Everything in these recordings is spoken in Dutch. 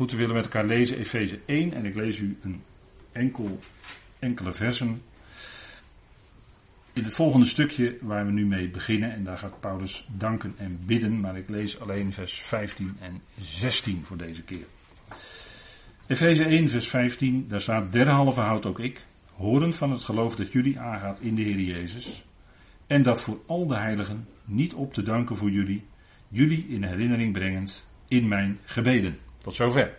Goed, we willen met elkaar lezen Efeze 1 en ik lees u een enkel, enkele versen. In het volgende stukje waar we nu mee beginnen, en daar gaat Paulus danken en bidden, maar ik lees alleen vers 15 en 16 voor deze keer. Efeze 1, vers 15, daar staat: Derhalve houd ook ik, horend van het geloof dat jullie aangaat in de Heer Jezus, en dat voor al de heiligen niet op te danken voor jullie, jullie in herinnering brengend in mijn gebeden. Tot zover.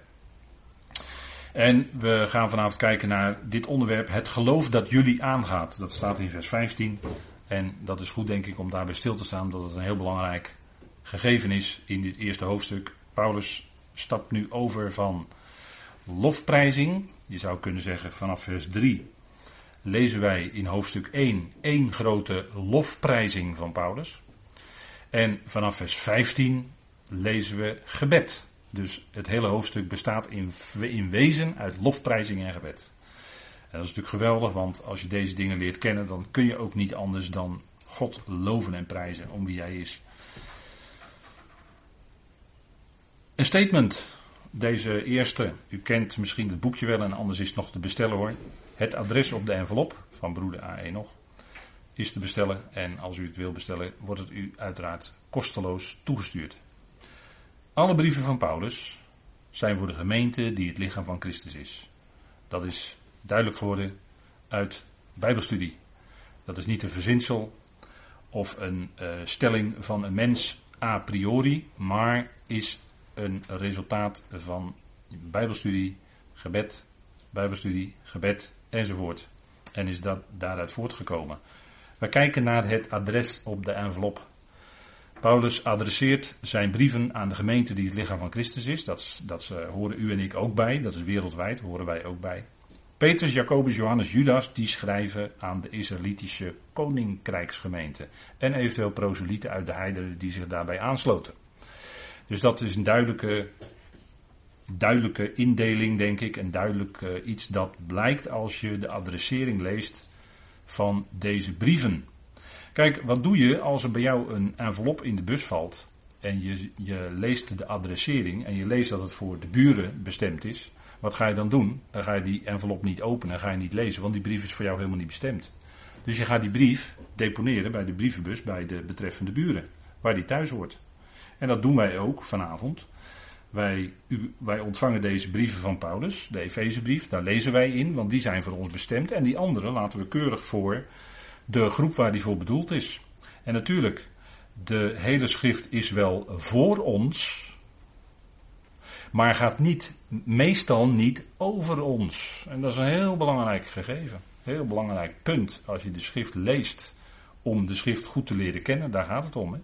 En we gaan vanavond kijken naar dit onderwerp, het geloof dat jullie aangaat. Dat staat in vers 15. En dat is goed denk ik om daarbij stil te staan dat het een heel belangrijk gegeven is in dit eerste hoofdstuk. Paulus stapt nu over van lofprijzing. Je zou kunnen zeggen vanaf vers 3 lezen wij in hoofdstuk 1 één grote lofprijzing van Paulus. En vanaf vers 15 lezen we gebed. Dus het hele hoofdstuk bestaat in, in wezen uit lofprijzing en gebed. En dat is natuurlijk geweldig, want als je deze dingen leert kennen, dan kun je ook niet anders dan God loven en prijzen om wie hij is. Een statement. Deze eerste, u kent misschien het boekje wel en anders is het nog te bestellen hoor. Het adres op de envelop van broeder AE nog is te bestellen. En als u het wil bestellen, wordt het u uiteraard kosteloos toegestuurd. Alle brieven van Paulus zijn voor de gemeente die het lichaam van Christus is. Dat is duidelijk geworden uit Bijbelstudie. Dat is niet een verzinsel of een uh, stelling van een mens a priori, maar is een resultaat van Bijbelstudie, gebed, Bijbelstudie, gebed enzovoort. En is dat daaruit voortgekomen. We kijken naar het adres op de envelop Paulus adresseert zijn brieven aan de gemeente die het lichaam van Christus is. Dat, dat horen u en ik ook bij. Dat is wereldwijd, horen wij ook bij. Petrus, Jacobus, Johannes, Judas, die schrijven aan de Israëlitische koninkrijksgemeente. En eventueel proselieten uit de heidenen die zich daarbij aansloten. Dus dat is een duidelijke, duidelijke indeling, denk ik. En duidelijk uh, iets dat blijkt als je de adressering leest van deze brieven. Kijk, wat doe je als er bij jou een envelop in de bus valt en je, je leest de adressering en je leest dat het voor de buren bestemd is. Wat ga je dan doen? Dan ga je die envelop niet openen en ga je niet lezen, want die brief is voor jou helemaal niet bestemd. Dus je gaat die brief deponeren bij de brievenbus bij de betreffende buren, waar die thuis hoort. En dat doen wij ook vanavond. Wij, wij ontvangen deze brieven van Paulus, de Efezebrief, daar lezen wij in, want die zijn voor ons bestemd. En die andere laten we keurig voor de groep waar die voor bedoeld is. En natuurlijk, de hele schrift is wel voor ons, maar gaat niet, meestal niet over ons. En dat is een heel belangrijk gegeven. Heel belangrijk punt als je de schrift leest om de schrift goed te leren kennen. Daar gaat het om. Hè?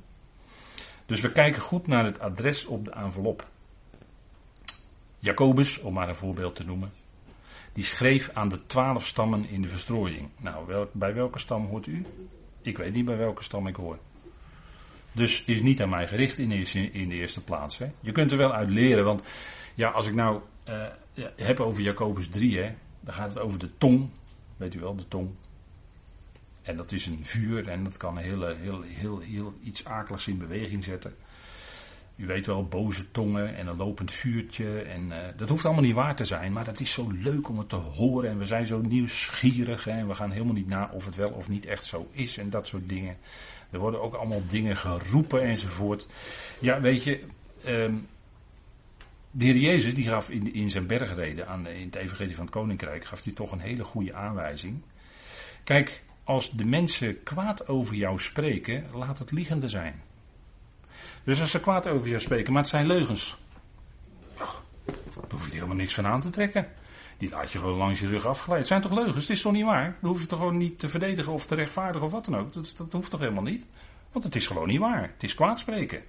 Dus we kijken goed naar het adres op de envelop. Jacobus, om maar een voorbeeld te noemen, die schreef aan de twaalf stammen in de verstrooiing. Nou, bij welke stam hoort u? Ik weet niet bij welke stam ik hoor. Dus is niet aan mij gericht in de, in de eerste plaats. Hè. Je kunt er wel uit leren, want ja, als ik nou uh, heb over Jacobus 3, hè, dan gaat het over de tong. Weet u wel, de tong. En dat is een vuur en dat kan heel, heel, heel, heel iets akeligs in beweging zetten. U weet wel, boze tongen en een lopend vuurtje. En uh, dat hoeft allemaal niet waar te zijn, maar dat is zo leuk om het te horen. En we zijn zo nieuwsgierig en we gaan helemaal niet na of het wel of niet echt zo is en dat soort dingen. Er worden ook allemaal dingen geroepen enzovoort. Ja, weet je, um, de heer Jezus die gaf in, in zijn bergreden aan, in het evangelie van het koninkrijk, gaf hij toch een hele goede aanwijzing. Kijk, als de mensen kwaad over jou spreken, laat het liegende zijn. Dus als ze kwaad over je spreken, maar het zijn leugens. Daar hoef je helemaal niks van aan te trekken. Die laat je gewoon langs je rug afgeleid. Het zijn toch leugens? Het is toch niet waar? Dan hoef je toch gewoon niet te verdedigen of te rechtvaardigen of wat dan ook. Dat, dat hoeft toch helemaal niet? Want het is gewoon niet waar. Het is kwaad spreken.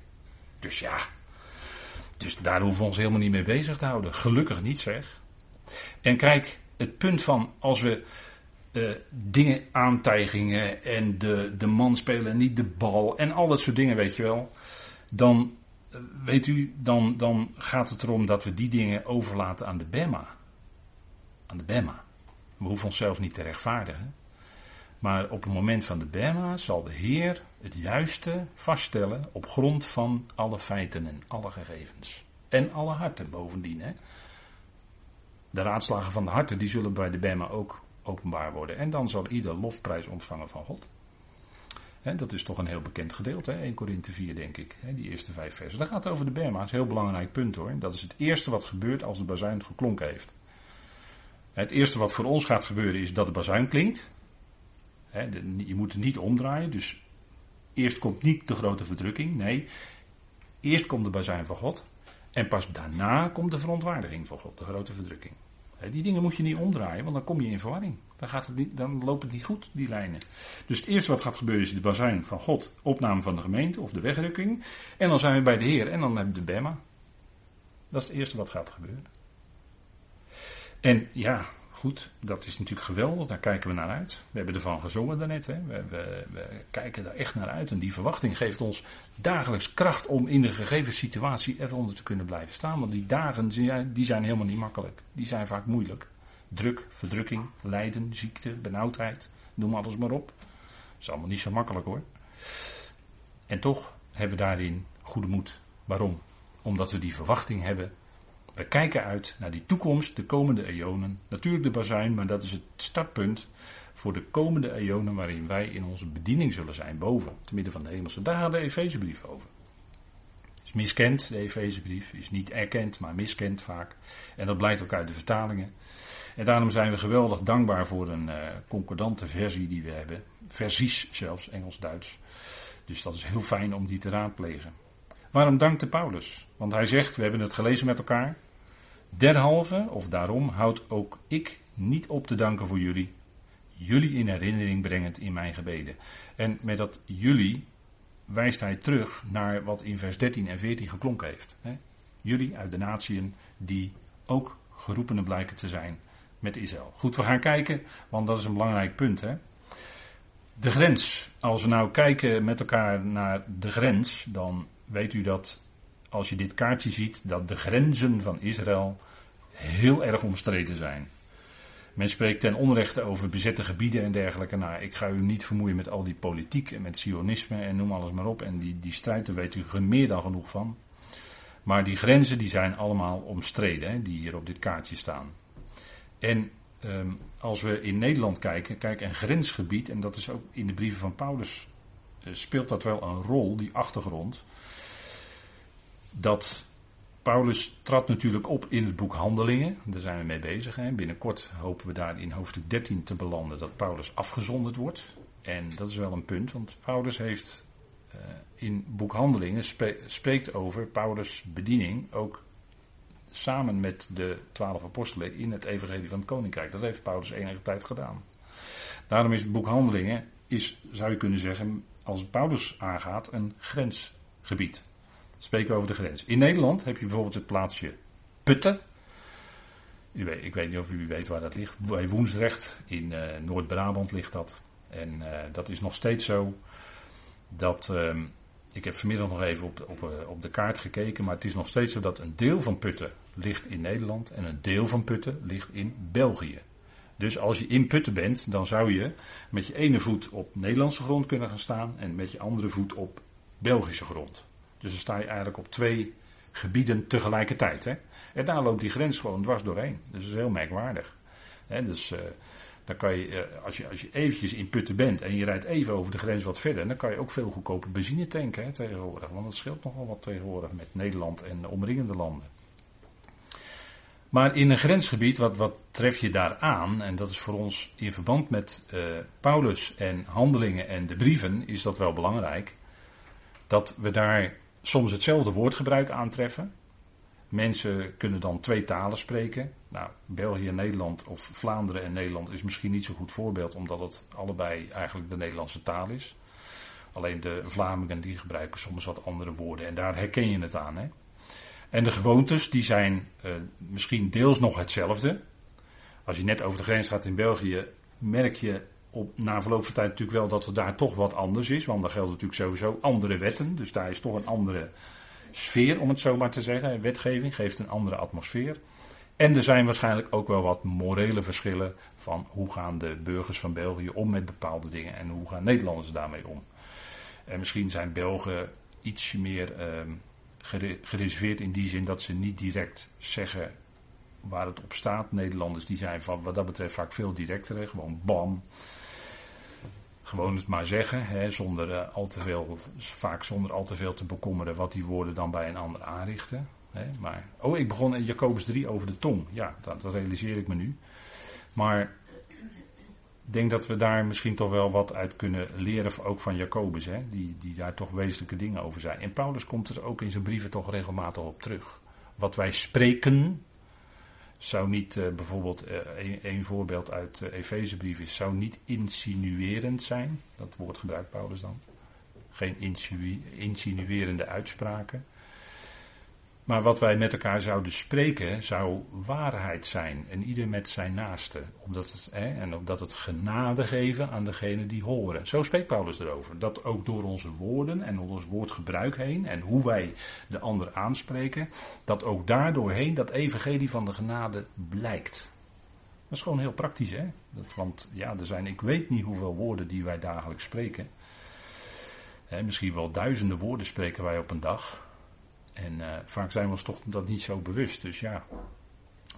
Dus ja. Dus daar hoeven we ons helemaal niet mee bezig te houden. Gelukkig niet zeg. En kijk, het punt van als we uh, dingen aantijgingen en de, de man spelen niet de bal en al dat soort dingen, weet je wel dan weet u, dan, dan gaat het erom dat we die dingen overlaten aan de Bema. Aan de Bema. We hoeven onszelf niet te rechtvaardigen. Maar op het moment van de Bema zal de Heer het juiste vaststellen op grond van alle feiten en alle gegevens. En alle harten bovendien. Hè. De raadslagen van de harten die zullen bij de Bema ook openbaar worden. En dan zal ieder lofprijs ontvangen van God. Dat is toch een heel bekend gedeelte, hè? 1 Korinthe 4 denk ik, die eerste vijf versen. Dat gaat over de een heel belangrijk punt hoor. Dat is het eerste wat gebeurt als de bazuin geklonken heeft. Het eerste wat voor ons gaat gebeuren is dat de bazuin klinkt. je moet het niet omdraaien, dus eerst komt niet de grote verdrukking, nee. Eerst komt de bazuin van God en pas daarna komt de verontwaardiging van God, de grote verdrukking. Die dingen moet je niet omdraaien, want dan kom je in verwarring. Dan, gaat het niet, dan loopt het niet goed, die lijnen. Dus het eerste wat gaat gebeuren is de bazuin van God, opname van de gemeente of de wegrukking. En dan zijn we bij de Heer en dan hebben we de Bema. Dat is het eerste wat gaat gebeuren. En ja, Goed, dat is natuurlijk geweldig, daar kijken we naar uit. We hebben ervan gezongen daarnet, hè. We, we, kijken daar echt naar uit. En die verwachting geeft ons dagelijks kracht om in de gegeven situatie eronder te kunnen blijven staan. Want die dagen, die zijn helemaal niet makkelijk. Die zijn vaak moeilijk. Druk, verdrukking, lijden, ziekte, benauwdheid, noem alles maar op. Dat is allemaal niet zo makkelijk hoor. En toch hebben we daarin goede moed. Waarom? Omdat we die verwachting hebben we kijken uit naar die toekomst, de komende eonen. Natuurlijk de bazuin, maar dat is het startpunt voor de komende eonen waarin wij in onze bediening zullen zijn boven, te midden van de hemelse. Daar gaat de Efezebrief over. Is miskend, de Efezebrief, is niet erkend, maar miskend vaak. En dat blijkt ook uit de vertalingen. En daarom zijn we geweldig dankbaar voor een uh, concordante versie die we hebben. Versies zelfs, Engels-Duits. Dus dat is heel fijn om die te raadplegen. Waarom dankte Paulus? Want hij zegt, we hebben het gelezen met elkaar. Derhalve, of daarom, houd ook ik niet op te danken voor jullie. Jullie in herinnering brengend in mijn gebeden. En met dat jullie wijst hij terug naar wat in vers 13 en 14 geklonken heeft. Jullie uit de natieën die ook geroepenen blijken te zijn met Israël. Goed, we gaan kijken, want dat is een belangrijk punt. Hè? De grens. Als we nou kijken met elkaar naar de grens, dan weet u dat als je dit kaartje ziet, dat de grenzen van Israël heel erg omstreden zijn. Men spreekt ten onrechte over bezette gebieden en dergelijke. Nou, ik ga u niet vermoeien met al die politiek en met sionisme en noem alles maar op. En die, die strijd, daar weet u meer dan genoeg van. Maar die grenzen die zijn allemaal omstreden, hè, die hier op dit kaartje staan. En ehm, als we in Nederland kijken, kijk, een grensgebied, en dat is ook in de brieven van Paulus, eh, speelt dat wel een rol, die achtergrond dat Paulus trad natuurlijk op in het boek Handelingen. Daar zijn we mee bezig. Hè. Binnenkort hopen we daar in hoofdstuk 13 te belanden dat Paulus afgezonderd wordt. En dat is wel een punt, want Paulus heeft uh, in boek Handelingen spreekt over Paulus' bediening ook samen met de twaalf apostelen in het evangelie van het koninkrijk. Dat heeft Paulus enige tijd gedaan. Daarom is het boek Handelingen, is, zou je kunnen zeggen, als Paulus aangaat, een grensgebied spreken over de grens. In Nederland heb je bijvoorbeeld het plaatsje Putten. Ik weet niet of u weet waar dat ligt. Bij Woensrecht in uh, Noord-Brabant ligt dat. En uh, dat is nog steeds zo dat. Uh, ik heb vanmiddag nog even op, op, eh, op de kaart gekeken. Maar het is nog steeds zo dat een deel van Putten ligt in Nederland. En een deel van Putten ligt in België. Dus als je in Putten bent, dan zou je met je ene voet op Nederlandse grond kunnen gaan staan. En met je andere voet op Belgische grond. Dus dan sta je eigenlijk op twee gebieden tegelijkertijd. Hè? En daar loopt die grens gewoon dwars doorheen. Dus dat is heel merkwaardig. Hè? Dus uh, dan kan je, uh, als je, als je eventjes in Putten bent en je rijdt even over de grens wat verder, dan kan je ook veel goedkoper benzine tanken hè, tegenwoordig. Want dat scheelt nogal wat tegenwoordig met Nederland en de omringende landen. Maar in een grensgebied, wat, wat tref je daar aan? En dat is voor ons in verband met uh, Paulus en handelingen en de brieven, is dat wel belangrijk. Dat we daar soms hetzelfde woordgebruik aantreffen. Mensen kunnen dan twee talen spreken. Nou, België en Nederland of Vlaanderen en Nederland is misschien niet zo'n goed voorbeeld, omdat het allebei eigenlijk de Nederlandse taal is. Alleen de Vlamingen die gebruiken soms wat andere woorden en daar herken je het aan. Hè? En de gewoontes die zijn uh, misschien deels nog hetzelfde. Als je net over de grens gaat in België, merk je op, na verloop van tijd natuurlijk wel dat er daar toch wat anders is. Want daar gelden natuurlijk sowieso andere wetten. Dus daar is toch een andere sfeer, om het zo maar te zeggen. Wetgeving geeft een andere atmosfeer. En er zijn waarschijnlijk ook wel wat morele verschillen van hoe gaan de burgers van België om met bepaalde dingen en hoe gaan Nederlanders daarmee om. En misschien zijn Belgen iets meer, uh, gereserveerd in die zin dat ze niet direct zeggen waar het op staat. Nederlanders die zijn van wat dat betreft vaak veel directer. Gewoon bam. Gewoon het maar zeggen, hè, zonder, uh, al te veel, vaak zonder al te veel te bekommeren wat die woorden dan bij een ander aanrichten. Hè. Maar, oh, ik begon in Jacobus 3 over de tong. Ja, dat, dat realiseer ik me nu. Maar ik denk dat we daar misschien toch wel wat uit kunnen leren, ook van Jacobus, hè, die, die daar toch wezenlijke dingen over zijn. En Paulus komt er ook in zijn brieven toch regelmatig op terug. Wat wij spreken, zou niet uh, bijvoorbeeld, uh, een, voorbeeld uit de Efezebrief is, zou niet insinuerend zijn. Dat woord gebruikt Paulus dan. Geen insinuerende uitspraken. Maar wat wij met elkaar zouden spreken, zou waarheid zijn. En ieder met zijn naaste. Omdat het, hè, en omdat het genade geven aan degene die horen. Zo spreekt Paulus erover. Dat ook door onze woorden en door ons woordgebruik heen. En hoe wij de ander aanspreken. Dat ook daardoorheen dat evangelie van de genade blijkt. Dat is gewoon heel praktisch, hè? Dat, want ja, er zijn, ik weet niet hoeveel woorden die wij dagelijks spreken. Hè, misschien wel duizenden woorden spreken wij op een dag. En uh, vaak zijn we ons toch dat niet zo bewust. Dus ja.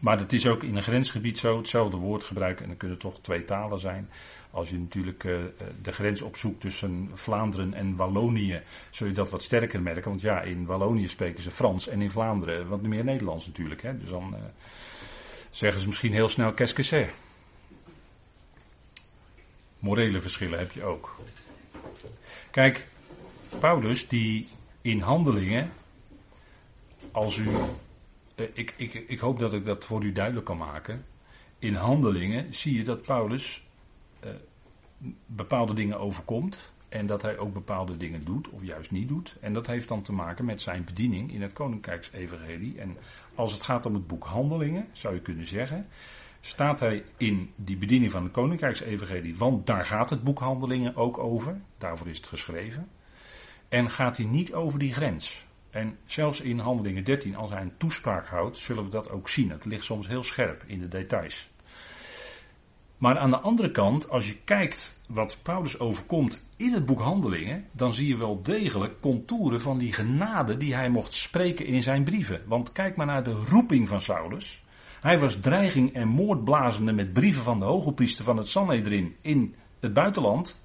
Maar het is ook in een grensgebied zo, hetzelfde woord gebruiken. En dan kunnen toch twee talen zijn. Als je natuurlijk uh, de grens opzoekt tussen Vlaanderen en Wallonië, zul je dat wat sterker merken. Want ja, in Wallonië spreken ze Frans en in Vlaanderen wat meer Nederlands natuurlijk. Hè. Dus dan zeggen ze misschien heel snel qu'est-ce Morele verschillen heb je ook. Kijk, Paulus die in handelingen als u, eh, ik, ik, ik hoop dat ik dat voor u duidelijk kan maken. In handelingen zie je dat Paulus eh, bepaalde dingen overkomt. En dat hij ook bepaalde dingen doet, of juist niet doet. En dat heeft dan te maken met zijn bediening in het Koninkrijksevangelie. En als het gaat om het boek Handelingen, zou je kunnen zeggen. Staat hij in die bediening van het Koninkrijksevangelie, want daar gaat het boek Handelingen ook over. Daarvoor is het geschreven. En gaat hij niet over die grens. En zelfs in Handelingen 13, als hij een toespraak houdt, zullen we dat ook zien. Het ligt soms heel scherp in de details. Maar aan de andere kant, als je kijkt wat Paulus overkomt in het boek Handelingen, dan zie je wel degelijk contouren van die genade die hij mocht spreken in zijn brieven. Want kijk maar naar de roeping van Saulus. Hij was dreiging en moordblazende met brieven van de hogepriester van het Sanhedrin in het buitenland.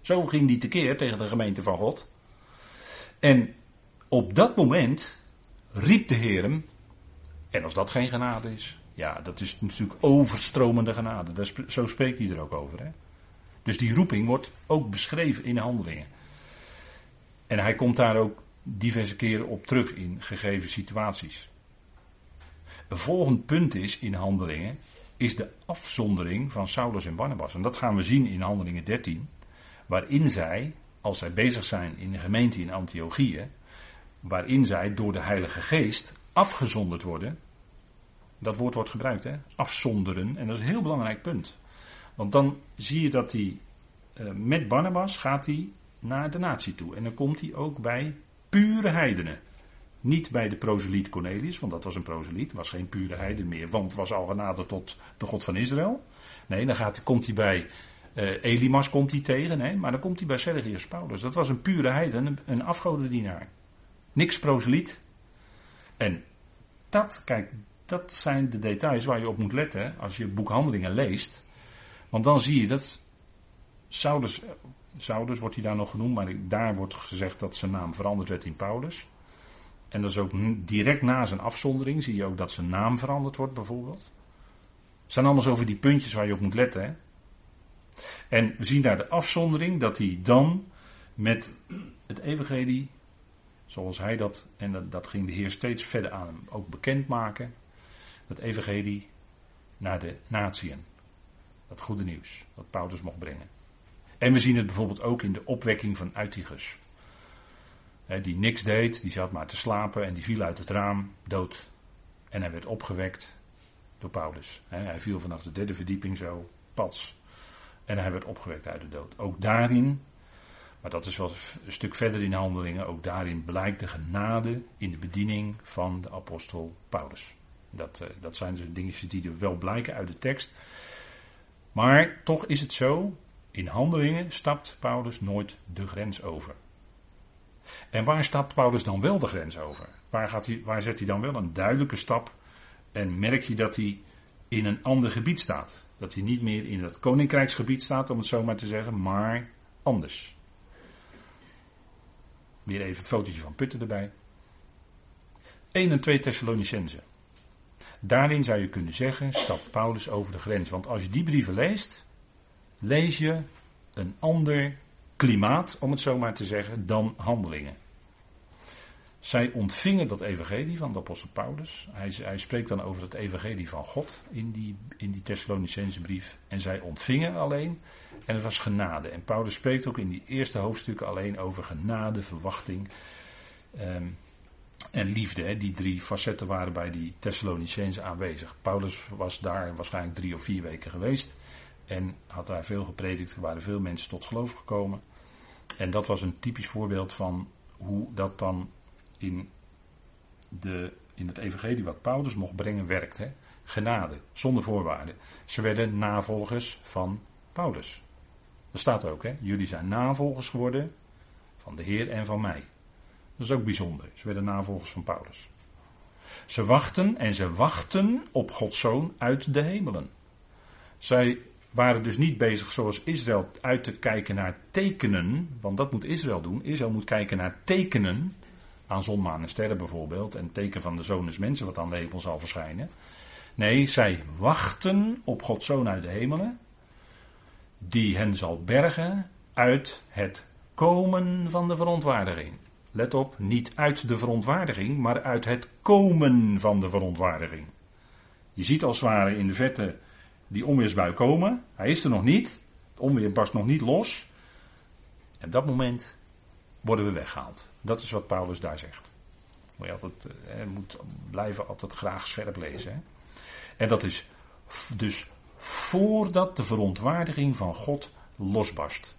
Zo ging die tekeer tegen de gemeente van God. En op dat moment riep de Heer hem. En als dat geen genade is, ja, dat is natuurlijk overstromende genade. Dat zo spreekt hij er ook over. Hè? Dus die roeping wordt ook beschreven in de handelingen. En hij komt daar ook diverse keren op terug in gegeven situaties. Een volgend punt is in handelingen, is de afzondering van Saulus en Barnabas. En dat gaan we zien in handelingen 13, waarin zij, als zij bezig zijn in de gemeente in Antiochië, waarin zij door de Heilige Geest afgezonderd worden. Dat woord wordt gebruikt, hè? Afzonderen. En dat is een heel belangrijk punt. Want dan zie je dat hij uh, met Barnabas gaat hij naar de natie toe. En dan komt hij ook bij pure heidenen. Niet bij de proseliet Cornelius, want dat was een proseliet, was geen pure heiden meer, want was al genaderd tot de God van Israël. Nee, dan gaat, komt hij bij uh, Elimas komt hij tegen, nee, maar dan komt hij bij Sergius Paulus. Dat was een pure heiden, een, een afgodendienaar. Niks proseliet. En dat, kijk, dat zijn de details waar je op moet letten als je boekhandelingen leest. Want dan zie je dat Saulus, Saulus wordt hij daar nog genoemd, maar daar wordt gezegd dat zijn naam veranderd werd in Paulus. En dat is ook direct na zijn afzondering, zie je ook dat zijn naam veranderd wordt bijvoorbeeld. Het zijn allemaal over die puntjes waar je op moet letten. Hè? En we zien daar de afzondering dat hij dan met het evangelie Zoals hij dat, en dat, dat ging de Heer steeds verder aan hem ook bekendmaken. Dat evangelie naar de natieën. Dat goede nieuws, wat Paulus mocht brengen. En we zien het bijvoorbeeld ook in de opwekking van Uitigus. die niks deed, die zat maar te slapen en die viel uit het raam, dood. En hij werd opgewekt door Paulus. hij viel vanaf de derde verdieping zo, pats. En hij werd opgewekt uit de dood. Ook daarin maar dat is wel een stuk verder in de handelingen. Ook daarin blijkt de genade in de bediening van de apostel Paulus. Dat, uh, dat zijn dus dingetjes die er wel blijken uit de tekst. Maar toch is het zo, in handelingen stapt Paulus nooit de grens over. En waar stapt Paulus dan wel de grens over? Waar, gaat hij, waar zet hij dan wel een duidelijke stap? En merk je dat hij in een ander gebied staat? Dat hij niet meer in het koninkrijksgebied staat, om het zo maar te zeggen, maar anders. Weer even het fotootje van Putten erbij. 1 en 2 Thessalonicense. Daarin zou je kunnen zeggen, stapt Paulus over de grens. Want als je die brieven leest, lees je een ander klimaat, om het zo maar te zeggen, dan handelingen. Zij ontvingen dat evangelie van de apostel Paulus. Hij, hij, spreekt dan over het evangelie van God in die, in die Thessalonicense brief. En zij ontvingen alleen. En het was genade. En Paulus spreekt ook in die eerste hoofdstukken alleen over genade, verwachting um, en liefde. Die drie facetten waren bij die Thessalonicense aanwezig. Paulus was daar waarschijnlijk drie of vier weken geweest. En had daar veel gepredikt. Er waren veel mensen tot geloof gekomen. En dat was een typisch voorbeeld van hoe dat dan in, de, in het evangelie wat Paulus mocht brengen werkt. Hè? Genade, zonder voorwaarden. Ze werden navolgers van Paulus. Dat staat ook, hè? Jullie zijn navolgers geworden van de Heer en van mij. Dat is ook bijzonder. Ze werden navolgers van Paulus. Ze wachten en ze wachten op Gods zoon uit de hemelen. Zij waren dus niet bezig zoals Israël uit te kijken naar tekenen, want dat moet Israël doen. Israël moet kijken naar tekenen aan zon, maan en sterren bijvoorbeeld. En teken van de zoon is mensen wat aan de hemel zal verschijnen. Nee, zij wachten op Gods zoon uit de hemelen. Die hen zal bergen uit het komen van de verontwaardiging. Let op, niet uit de verontwaardiging, maar uit het komen van de verontwaardiging. Je ziet als het ware in de verte die onweersbui komen. Hij is er nog niet. Het onweer barst nog niet los. En op dat moment worden we weggehaald. Dat is wat Paulus daar zegt. Moet je altijd, eh, moet blijven altijd graag scherp lezen. Hè? En dat is dus voordat de verontwaardiging van God losbarst.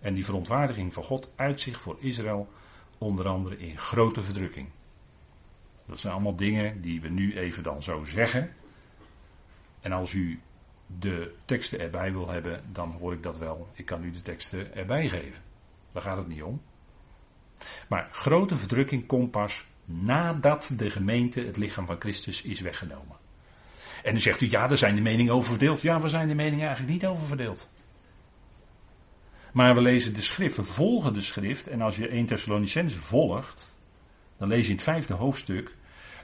En die verontwaardiging van God uit zich voor Israël onder andere in grote verdrukking. Dat zijn allemaal dingen die we nu even dan zo zeggen. En als u de teksten erbij wil hebben, dan hoor ik dat wel. Ik kan u de teksten erbij geven. Daar gaat het niet om. Maar grote verdrukking komt pas nadat de gemeente, het lichaam van Christus, is weggenomen. En dan zegt u, ja, daar zijn de meningen over verdeeld. Ja, we zijn de meningen eigenlijk niet over verdeeld. Maar we lezen de schrift, we volgen de schrift. En als je 1 Thessalonicense volgt, dan lees je in het vijfde hoofdstuk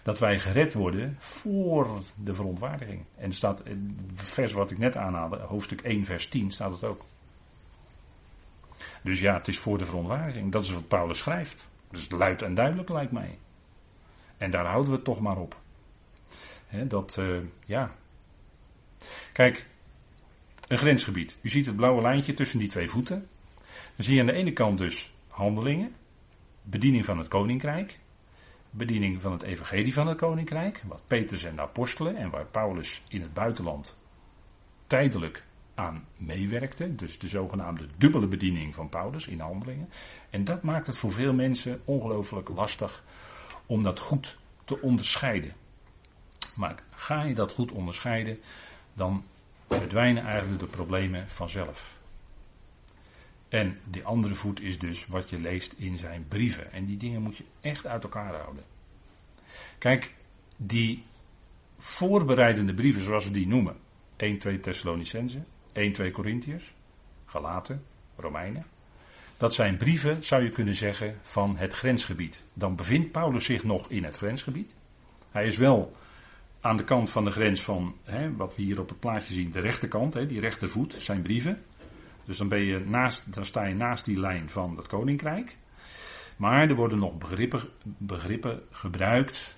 dat wij gered worden voor de verontwaardiging. En staat, het vers wat ik net aanhaalde, hoofdstuk 1, vers 10, staat het ook. Dus ja, het is voor de verontwaardiging. Dat is wat Paulus schrijft. Dus luid en duidelijk lijkt mij. En daar houden we het toch maar op. dat, uh, ja. Kijk, een grensgebied. U ziet het blauwe lijntje tussen die twee voeten. Dan zie je aan de ene kant dus handelingen, bediening van het koninkrijk, bediening van het evangelie van het koninkrijk, wat Petrus en de apostelen en waar Paulus in het buitenland tijdelijk aan meewerkte. Dus de zogenaamde dubbele bediening van Paulus in handelingen. En dat maakt het voor veel mensen ongelooflijk lastig om dat goed te onderscheiden. Maar ga je dat goed onderscheiden, dan verdwijnen eigenlijk de problemen vanzelf. En die andere voet is dus wat je leest in zijn brieven. En die dingen moet je echt uit elkaar houden. Kijk, die voorbereidende brieven, zoals we die noemen, 1, 2 Thessalonicense, 1, 2 Corinthiërs, Galaten, Romeinen. Dat zijn brieven, zou je kunnen zeggen, van het grensgebied. Dan bevindt Paulus zich nog in het grensgebied. Hij is wel aan de kant van de grens van, hè, wat we hier op het plaatje zien, de rechterkant, hè, die rechtervoet, zijn brieven. Dus dan, ben je naast, dan sta je naast die lijn van het koninkrijk. Maar er worden nog begrippen, begrippen gebruikt.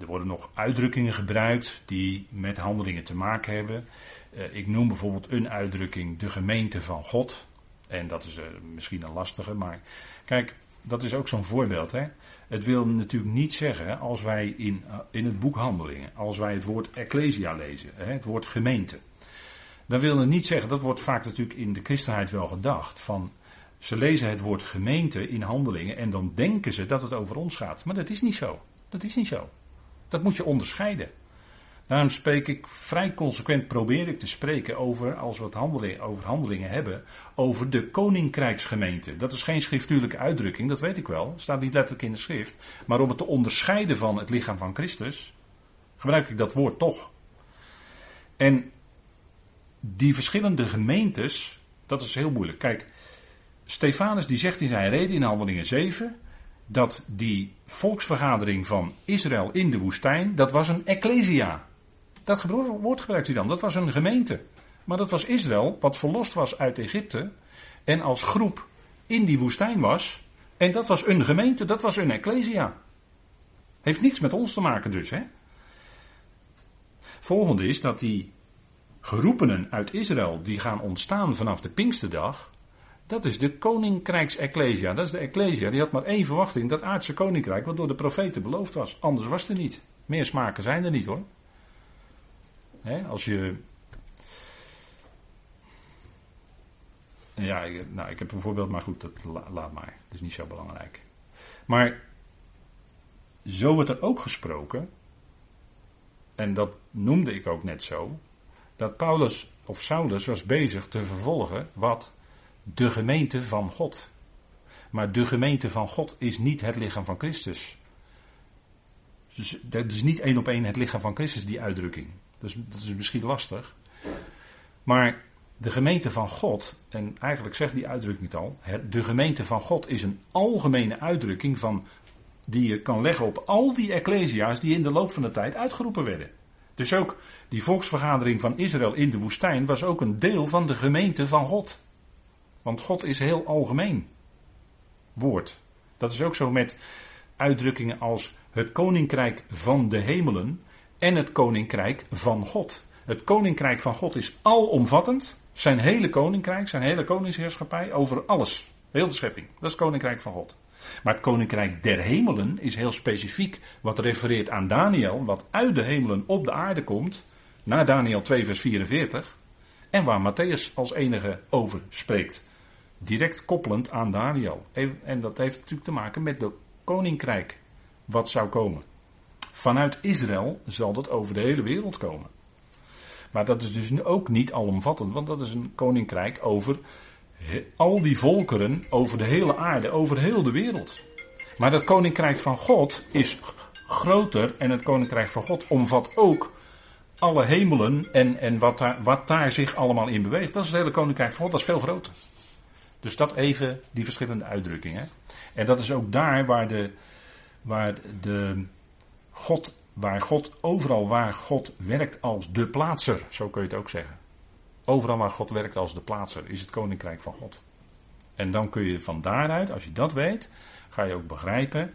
Er worden nog uitdrukkingen gebruikt die met handelingen te maken hebben. Eh, ik noem bijvoorbeeld een uitdrukking de gemeente van God. En dat is uh, misschien een lastige, maar kijk, dat is ook zo'n voorbeeld. Hè? Het wil natuurlijk niet zeggen, als wij in, eh, in het boek Handelingen, als wij het woord ecclesia lezen, hè, het woord gemeente. Dan wil het niet zeggen, dat wordt vaak natuurlijk in de christenheid wel gedacht, van ze lezen het woord gemeente in handelingen en dan denken ze dat het over ons gaat. Maar dat is niet zo. Dat is niet zo. Dat moet je onderscheiden. Daarom spreek ik vrij consequent, probeer ik te spreken over, als we het over handelingen hebben, over de koninkrijksgemeente. Dat is geen schriftuurlijke uitdrukking, dat weet ik wel, staat niet letterlijk in de schrift. Maar om het te onderscheiden van het lichaam van Christus, gebruik ik dat woord toch. En die verschillende gemeentes, dat is heel moeilijk. Kijk, Stefanus die zegt in zijn reden in Handelingen 7 dat die volksvergadering van Israël in de woestijn, dat was een ecclesia. Dat woord gebruikt hij dan, dat was een gemeente. Maar dat was Israël, wat verlost was uit Egypte en als groep in die woestijn was. En dat was een gemeente, dat was een ecclesia. Heeft niks met ons te maken dus, hè. Volgende is dat die geroepenen uit Israël, die gaan ontstaan vanaf de Pinksterdag, dat is de koninkrijks-ecclesia. Dat is de ecclesia. Die had maar één verwachting, dat aardse koninkrijk, wat door de profeten beloofd was. Anders was het er niet. Meer smaken zijn er niet hoor. Als je. Ja, nou, ik heb een voorbeeld, maar goed, dat laat maar. Dat is niet zo belangrijk. Maar zo wordt er ook gesproken, en dat noemde ik ook net zo, dat Paulus of Saulus was bezig te vervolgen wat de gemeente van God. Maar de gemeente van God is niet het lichaam van Christus. Dus dat is niet één op één het lichaam van Christus, die uitdrukking. Is, dat is misschien lastig. Maar de gemeente van God, en eigenlijk zegt die uitdrukking het al, de gemeente van God is een algemene uitdrukking van, die je kan leggen op al die ecclesia's die in de loop van de tijd uitgeroepen werden. Dus ook die volksvergadering van Israël in de woestijn was ook een deel van de gemeente van God. Want God is heel algemeen. Woord. Dat is ook zo met uitdrukkingen als het koninkrijk van de hemelen en het koninkrijk van God. Het koninkrijk van God is alomvattend. Zijn hele koninkrijk, zijn hele koningsheerschappij over alles. Heel de schepping. Dat is het koninkrijk van God. Maar het koninkrijk der hemelen is heel specifiek wat refereert aan Daniel, wat uit de hemelen op de aarde komt, naar Daniel 2 vers 44, en waar Matthäus als enige over spreekt. Direct koppelend aan Daniel. En dat heeft natuurlijk te maken met het koninkrijk wat zou komen. Vanuit Israël zal dat over de hele wereld komen. Maar dat is dus ook niet alomvattend, want dat is een koninkrijk over al die volkeren over de hele aarde, over heel de wereld. Maar dat koninkrijk van God is groter en het koninkrijk van God omvat ook alle hemelen en, en wat, daar, wat daar zich allemaal in beweegt. Dat is het hele koninkrijk van God, dat is veel groter. Dus dat even die verschillende uitdrukkingen. En dat is ook daar waar de, waar de God, waar God, overal waar God werkt als de plaatser, zo kun je het ook zeggen. Overal waar God werkt als de plaatser is het koninkrijk van God. En dan kun je van daaruit, als je dat weet, ga je ook begrijpen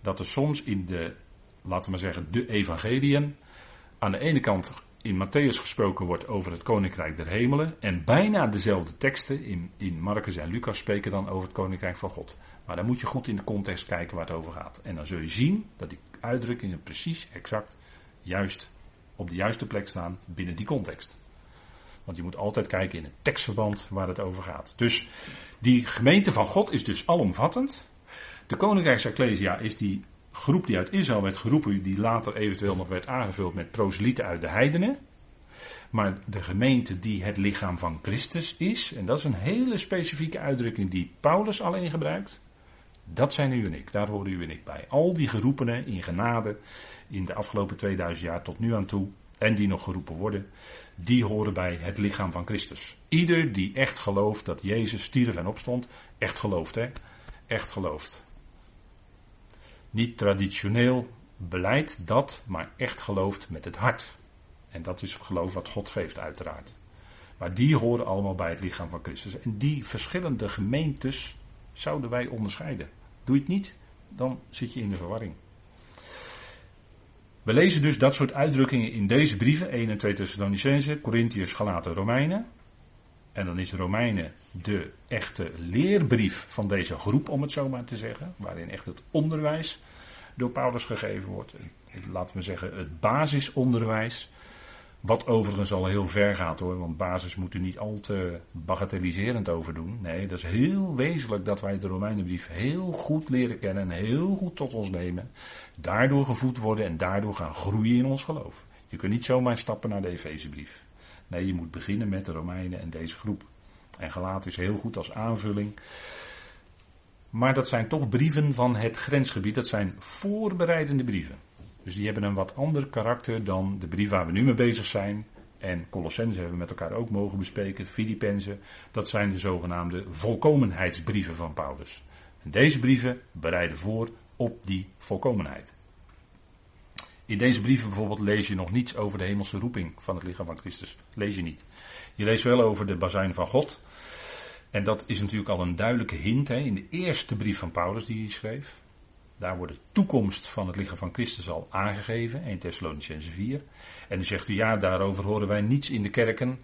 dat er soms in de, laten we maar zeggen, de evangeliën, aan de ene kant in Matthäus gesproken wordt over het koninkrijk der hemelen. En bijna dezelfde teksten in, in Marcus en Lucas spreken dan over het koninkrijk van God. Maar dan moet je goed in de context kijken waar het over gaat. En dan zul je zien dat die uitdrukkingen precies, exact, juist op de juiste plek staan binnen die context. Want je moet altijd kijken in het tekstverband waar het over gaat. Dus die gemeente van God is dus alomvattend. De Koninkrijksecclesia is die groep die uit Israël werd geroepen, die later eventueel nog werd aangevuld met proselieten uit de heidenen. Maar de gemeente die het lichaam van Christus is, en dat is een hele specifieke uitdrukking die Paulus alleen gebruikt, dat zijn u en ik, daar horen u en ik bij. Al die geroepenen in genade in de afgelopen 2000 jaar tot nu aan toe, en die nog geroepen worden, die horen bij het lichaam van Christus. Ieder die echt gelooft dat Jezus stierf en opstond, echt gelooft hè, echt gelooft. Niet traditioneel beleid dat, maar echt gelooft met het hart. En dat is geloof wat God geeft uiteraard. Maar die horen allemaal bij het lichaam van Christus. En die verschillende gemeentes zouden wij onderscheiden. Doe je het niet, dan zit je in de verwarring. We lezen dus dat soort uitdrukkingen in deze brieven, 1 en 2 Thessalonicense, Corinthiërs, Galaten, Romeinen. En dan is Romeinen de echte leerbrief van deze groep, om het zo maar te zeggen. Waarin echt het onderwijs door Paulus gegeven wordt. Laten we zeggen het basisonderwijs. Wat overigens al heel ver gaat hoor, want basis moet u niet al te bagatelliserend over doen. Nee, dat is heel wezenlijk dat wij de Romeinenbrief heel goed leren kennen en heel goed tot ons nemen. Daardoor gevoed worden en daardoor gaan groeien in ons geloof. Je kunt niet zomaar stappen naar de Efezebrief. Nee, je moet beginnen met de Romeinen en deze groep. En gelaten is heel goed als aanvulling. Maar dat zijn toch brieven van het grensgebied. Dat zijn voorbereidende brieven. Dus die hebben een wat ander karakter dan de brief waar we nu mee bezig zijn. En Colossense hebben we met elkaar ook mogen bespreken. Filippenzen. Dat zijn de zogenaamde volkomenheidsbrieven van Paulus. En deze brieven bereiden voor op die volkomenheid. In deze brieven bijvoorbeeld lees je nog niets over de hemelse roeping van het lichaam van Christus. Lees je niet. Je leest wel over de bazuin van God. En dat is natuurlijk al een duidelijke hint hè, in de eerste brief van Paulus die hij schreef. Daar wordt de toekomst van het lichaam van Christus al aangegeven, 1 Thessalonicense 4. En dan zegt u, ja, daarover horen wij niets in de kerken.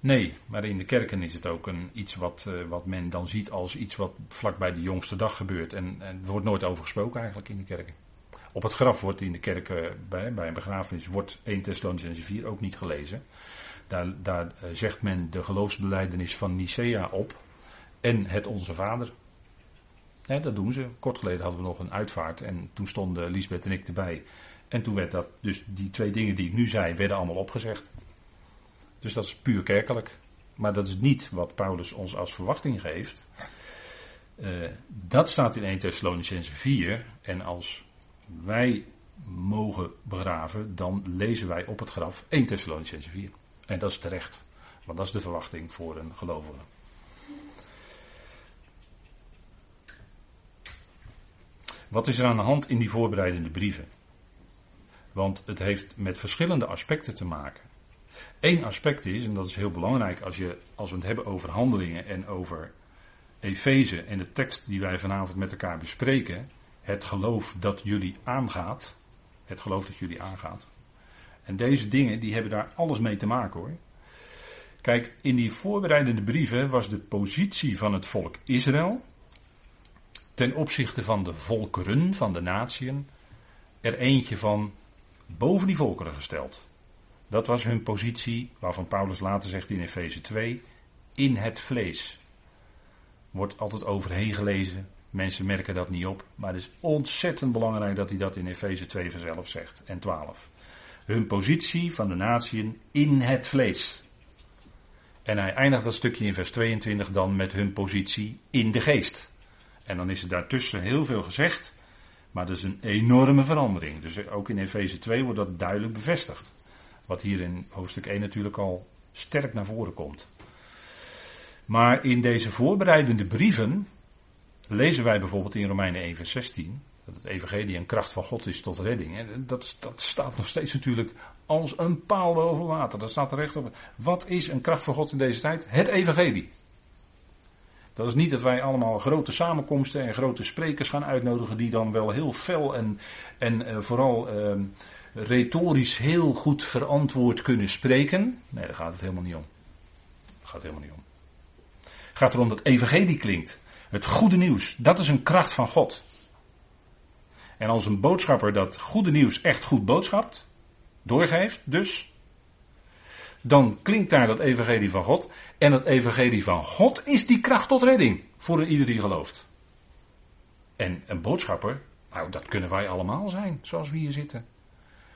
Nee, maar in de kerken is het ook een, iets wat, uh, wat men dan ziet als iets wat vlakbij de jongste dag gebeurt. En, en er wordt nooit over gesproken eigenlijk in de kerken. Op het graf wordt in de kerk uh, bij, bij een begrafenis wordt 1 Thessalonicense 4 ook niet gelezen. Daar, daar uh, zegt men de geloofsbeleidenis van Nicea op en het Onze Vader. Dat doen ze. Kort geleden hadden we nog een uitvaart en toen stonden Lisbeth en ik erbij. En toen werd dat, dus die twee dingen die ik nu zei, werden allemaal opgezegd. Dus dat is puur kerkelijk. Maar dat is niet wat Paulus ons als verwachting geeft. Uh, dat staat in 1 Thessalonicense 4. En als wij mogen begraven, dan lezen wij op het graf 1 Thessalonicense 4. En dat is terecht. Want dat is de verwachting voor een gelovige. Wat is er aan de hand in die voorbereidende brieven? Want het heeft met verschillende aspecten te maken. Eén aspect is, en dat is heel belangrijk als, je, als we het hebben over handelingen en over Efeze en de tekst die wij vanavond met elkaar bespreken, het geloof dat jullie aangaat. Het geloof dat jullie aangaat. En deze dingen die hebben daar alles mee te maken hoor. Kijk, in die voorbereidende brieven was de positie van het volk Israël ten opzichte van de volkeren, van de natieën, er eentje van boven die volkeren gesteld. Dat was hun positie, waarvan Paulus later zegt in Efeze 2, in het vlees. Wordt altijd overheen gelezen, mensen merken dat niet op, maar het is ontzettend belangrijk dat hij dat in Efeze 2 vanzelf zegt en 12. Hun positie van de natieën in het vlees. En hij eindigt dat stukje in vers 22 dan met hun positie in de geest. En dan is er daartussen heel veel gezegd, maar dat is een enorme verandering. Dus ook in Efeze 2 wordt dat duidelijk bevestigd. Wat hier in hoofdstuk 1 natuurlijk al sterk naar voren komt. Maar in deze voorbereidende brieven lezen wij bijvoorbeeld in Romeinen 1 vers 16 dat het evangelie een kracht van God is tot redding. En dat, dat staat nog steeds natuurlijk als een paal boven water. Dat staat er recht op. Wat is een kracht van God in deze tijd? Het evangelie. Dat is niet dat wij allemaal grote samenkomsten en grote sprekers gaan uitnodigen die dan wel heel fel en, en uh, vooral uh, retorisch heel goed verantwoord kunnen spreken. Nee, daar gaat het helemaal niet om. Daar gaat het helemaal niet om. Het gaat erom dat evangelie klinkt. Het goede nieuws, dat is een kracht van God. En als een boodschapper dat goede nieuws echt goed boodschapt, doorgeeft dus, dan klinkt daar dat evangelie van God. En dat evangelie van God is die kracht tot redding voor ieder die gelooft. En een boodschapper, nou dat kunnen wij allemaal zijn, zoals we hier zitten.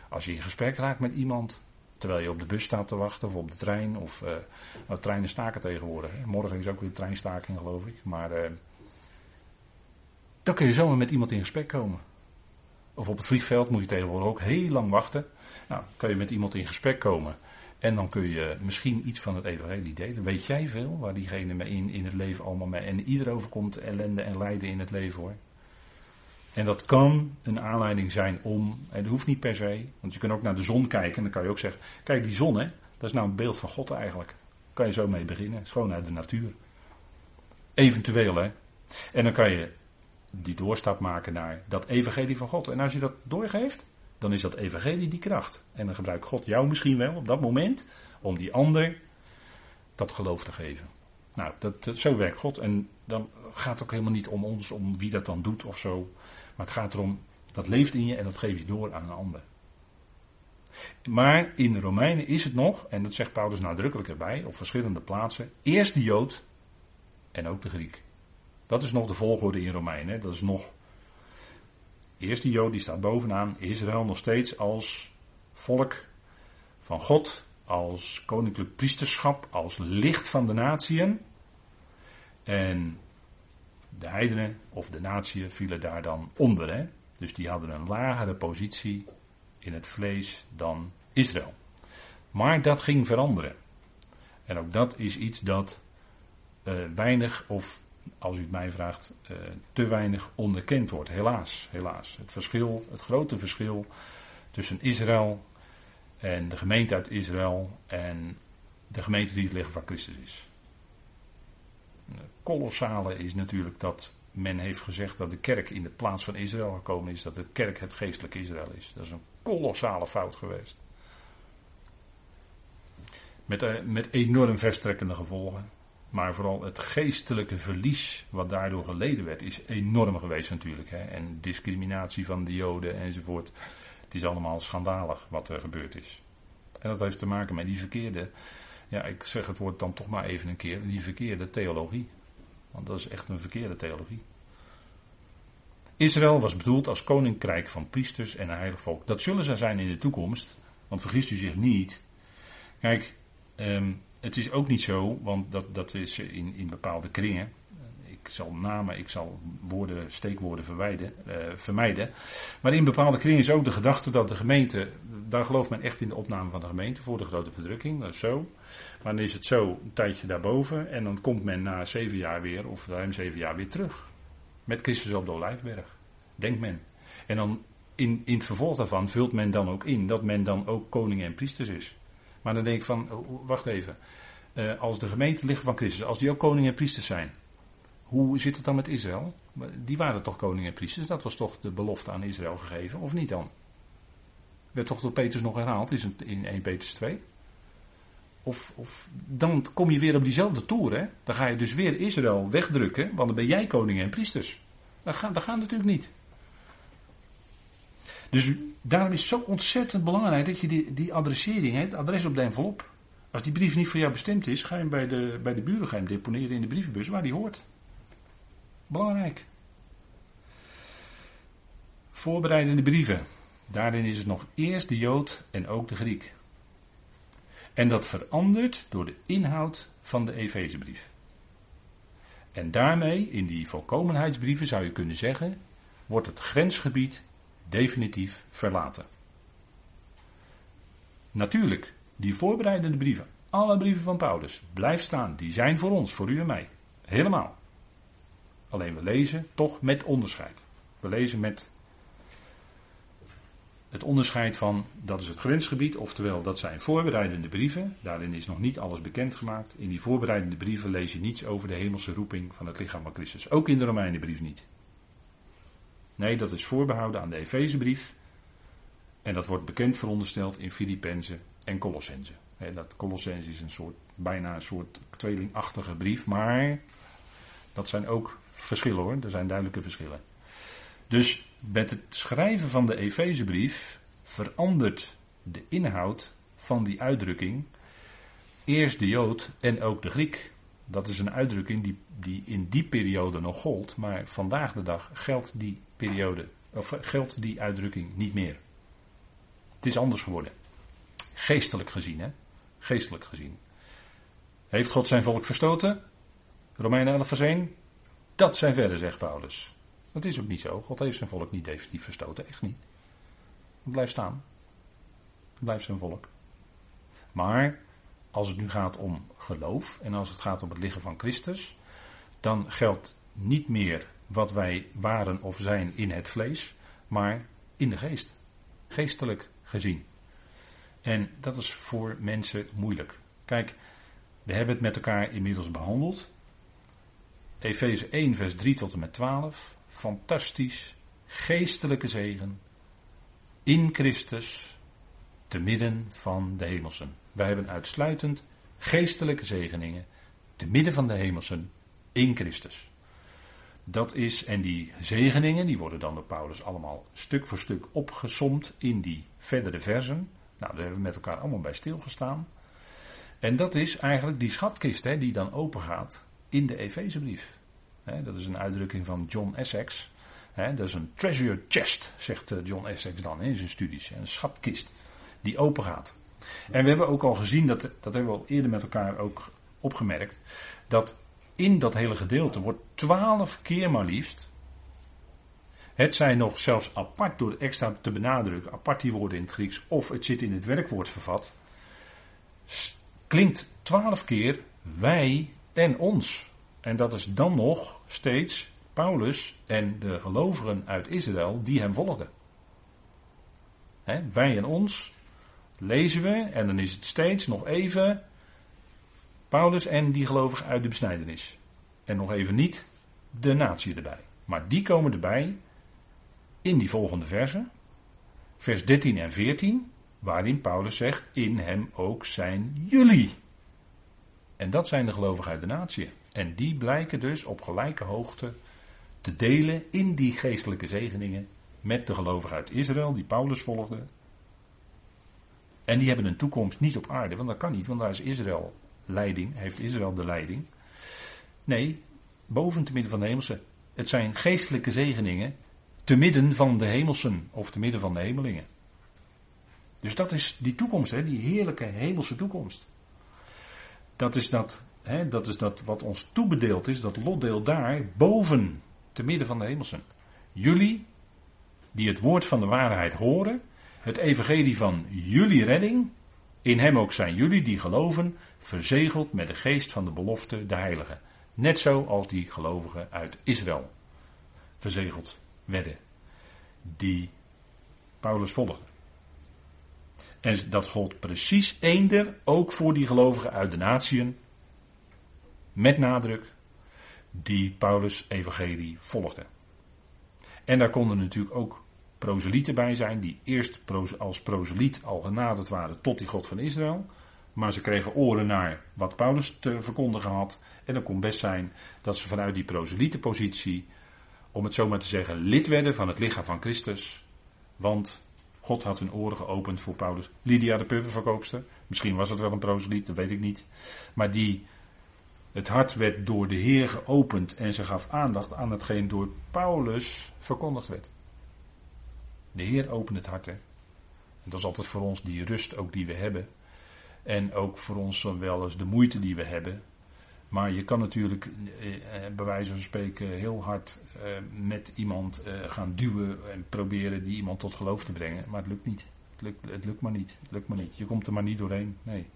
Als je in gesprek raakt met iemand, terwijl je op de bus staat te wachten of op de trein, of uh, nou, treinen staken tegenwoordig. Morgen is ook weer treinstaking geloof ik, maar uh, dan kun je zomaar met iemand in gesprek komen. Of op het vliegveld moet je tegenwoordig ook heel lang wachten. Nou, kan je met iemand in gesprek komen. En dan kun je misschien iets van het evangelie delen. Weet jij veel waar diegene mee in, in het leven allemaal mee. En ieder overkomt ellende en lijden in het leven hoor. En dat kan een aanleiding zijn om, en dat hoeft niet per se, want je kunt ook naar de zon kijken en dan kan je ook zeggen, kijk die zon hè, dat is nou een beeld van God eigenlijk. Daar kan je zo mee beginnen, gewoon uit de natuur. Eventueel hè. En dan kan je die doorstap maken naar dat evangelie van God. En als je dat doorgeeft, dan is dat evangelie die kracht. En dan gebruikt God jou misschien wel op dat moment om die ander dat geloof te geven. Nou, dat, zo werkt God. En dan gaat het ook helemaal niet om ons, om wie dat dan doet of zo. Maar het gaat erom, dat leeft in je en dat geef je door aan een ander. Maar in Romeinen is het nog, en dat zegt Paulus nadrukkelijk erbij, op verschillende plaatsen, eerst de Jood en ook de Griek. Dat is nog de volgorde in Romeinen. Dat is nog Eerst die Jood, die staat bovenaan. Israël nog steeds als volk van God als koninklijk priesterschap, als licht van de natieën. En de heidenen of de natieën vielen daar dan onder. Hè? Dus die hadden een lagere positie in het vlees dan Israël. Maar dat ging veranderen. En ook dat is iets dat uh, weinig, of als u het mij vraagt, uh, te weinig onderkend wordt. Helaas, helaas. Het verschil, het grote verschil tussen Israël en de gemeente uit Israël en de gemeente die het liggen van Christus is. Het kolossale is natuurlijk dat men heeft gezegd dat de kerk in de plaats van Israël gekomen is, dat de kerk het geestelijke Israël is. Dat is een kolossale fout geweest. Met, uh, met enorm verstrekkende gevolgen. Maar vooral het geestelijke verlies wat daardoor geleden werd, is enorm geweest natuurlijk. Hè? En discriminatie van de Joden enzovoort. Het is allemaal schandalig wat er gebeurd is. En dat heeft te maken met die verkeerde, ja, ik zeg het woord dan toch maar even een keer, die verkeerde theologie. Want dat is echt een verkeerde theologie. Israël was bedoeld als koninkrijk van priesters en een heilig volk. Dat zullen ze zijn in de toekomst, want vergist u zich niet. Kijk, um, het is ook niet zo, want dat, dat is in, in bepaalde kringen. Ik zal namen, ik zal woorden, steekwoorden verwijden, uh, vermijden. Maar in bepaalde kringen is ook de gedachte dat de gemeente, daar gelooft men echt in de opname van de gemeente voor de grote verdrukking, dat is zo. Maar dan is het zo een tijdje daarboven en dan komt men na zeven jaar weer, of ruim zeven jaar weer terug. Met Christus op de Olijfberg, denkt men. En dan in, in het vervolg daarvan vult men dan ook in dat men dan ook koning en priesters is. Maar dan denk ik van, oh, wacht even. Uh, als de gemeente ligt van Christus, als die ook koning en priesters zijn. Hoe zit het dan met Israël? Die waren toch koning en priesters? Dat was toch de belofte aan Israël gegeven, of niet dan? Werd toch door Petrus nog herhaald is in 1 Petrus 2? Of, of, dan kom je weer op diezelfde toer, hè? Dan ga je dus weer Israël wegdrukken, want dan ben jij koning en priesters. Dat gaat, dat gaat natuurlijk niet. Dus daarom is het zo ontzettend belangrijk dat je die, die adressering, het adres op de envelop. Als die brief niet voor jou bestemd is, ga je hem bij de, bij de buren hem deponeren in de brievenbus waar die hoort. Belangrijk. Voorbereidende brieven. Daarin is het nog eerst de Jood en ook de Griek. En dat verandert door de inhoud van de Efezebrief. En daarmee, in die volkomenheidsbrieven zou je kunnen zeggen, wordt het grensgebied definitief verlaten. Natuurlijk, die voorbereidende brieven, alle brieven van Paulus, blijf staan. Die zijn voor ons, voor u en mij. Helemaal. Alleen we lezen toch met onderscheid. We lezen met het onderscheid van, dat is het grensgebied, oftewel dat zijn voorbereidende brieven. Daarin is nog niet alles bekendgemaakt. In die voorbereidende brieven lees je niets over de hemelse roeping van het lichaam van Christus. Ook in de Romeinenbrief niet. Nee, dat is voorbehouden aan de Efezebrief. En dat wordt bekend verondersteld in Filippenzen en Colossense. Dat Colossense is een soort, bijna een soort tweelingachtige brief, maar dat zijn ook verschillen hoor. Er zijn duidelijke verschillen. Dus met het schrijven van de Efezebrief verandert de inhoud van die uitdrukking eerst de Jood en ook de Griek. Dat is een uitdrukking die, die in die periode nog gold, maar vandaag de dag geldt die periode, of geldt die uitdrukking niet meer. Het is anders geworden. Geestelijk gezien, hè? Geestelijk gezien. Heeft God zijn volk verstoten? Romeinen 11 vers 1. Dat zijn verder, zegt Paulus. Dat is ook niet zo. God heeft zijn volk niet definitief verstoten, echt niet. Het blijft staan. Het blijft zijn volk. Maar als het nu gaat om geloof en als het gaat om het liggen van Christus, dan geldt niet meer wat wij waren of zijn in het vlees, maar in de geest. Geestelijk gezien. En dat is voor mensen moeilijk. Kijk, we hebben het met elkaar inmiddels behandeld. Efeze 1, vers 3 tot en met 12. Fantastisch. Geestelijke zegen. In Christus. Te midden van de hemelsen. Wij hebben uitsluitend geestelijke zegeningen. Te midden van de hemelsen. In Christus. Dat is, en die zegeningen, die worden dan door Paulus allemaal stuk voor stuk opgesomd in die verdere versen. Nou, daar hebben we met elkaar allemaal bij stilgestaan. En dat is eigenlijk die schatkist hè, die dan open gaat in de Efezebrief. Dat is een uitdrukking van John Essex. Dat is een treasure chest, zegt eh, John Essex dan in zijn studies. Een schatkist die open gaat. En we hebben ook al gezien, dat, dat hebben we al eerder met elkaar ook opgemerkt, dat in dat hele gedeelte wordt twaalf keer maar liefst, het zijn nog zelfs apart door extra te benadrukken, apart die woorden in het Grieks, of het zit in het werkwoord vervat, klinkt twaalf keer wij en ons. En dat is dan nog steeds Paulus en de gelovigen uit Israël die hem volgden. wij en ons lezen we en dan is het steeds nog even Paulus en die gelovigen uit de besnijdenis. En nog even niet de natie erbij. Maar die komen erbij in die volgende versen. Vers 13 en 14, waarin Paulus zegt, in hem ook zijn jullie. En dat zijn de gelovigen uit de natie. En die blijken dus op gelijke hoogte te delen in die geestelijke zegeningen met de gelovigen uit Israël, die Paulus volgde. En die hebben een toekomst niet op aarde, want dat kan niet, want daar is Israël leiding, heeft Israël de leiding. Nee, boven te midden van de hemelse. Het zijn geestelijke zegeningen te midden van de hemelsen of te midden van de hemelingen. Dus dat is die toekomst, hè, die heerlijke hemelse toekomst. Dat is dat, hè, dat is dat wat ons toebedeeld is, dat lotdeel daar boven, te midden van de hemelsen. Jullie, die het woord van de waarheid horen, het evangelie van jullie redding, in hem ook zijn jullie die geloven, verzegeld met de geest van de belofte, de heilige. Net zo als die gelovigen uit Israël verzegeld werden, die Paulus volgden. En dat gold precies eender ook voor die gelovigen uit de natieën, met nadruk, die Paulus' evangelie volgden. En daar konden natuurlijk ook proselieten bij zijn, die eerst als proseliet al genaderd waren tot die God van Israël. Maar ze kregen oren naar wat Paulus te verkondigen had. En dan kon best zijn dat ze vanuit die proselietenpositie om het zo maar te zeggen, lid werden van het lichaam van Christus. Want God had hun oren geopend voor Paulus. Lydia de puppenverkoopster, misschien was het wel een proseliet, dat weet ik niet. Maar die, het hart werd door de Heer geopend en ze gaf aandacht aan hetgeen door Paulus verkondigd werd. De Heer opent het hart. Hè. En dat is altijd voor ons die rust ook die we hebben. En ook voor ons wel eens de moeite die we hebben. Maar je kan natuurlijk eh, eh, bij wijze van spreken heel hard eh, met iemand gaan duwen en proberen die iemand tot geloof te brengen. Maar het lukt niet. Het lukt, het lukt maar niet. Het lukt maar niet. Je komt er maar niet doorheen. Nee.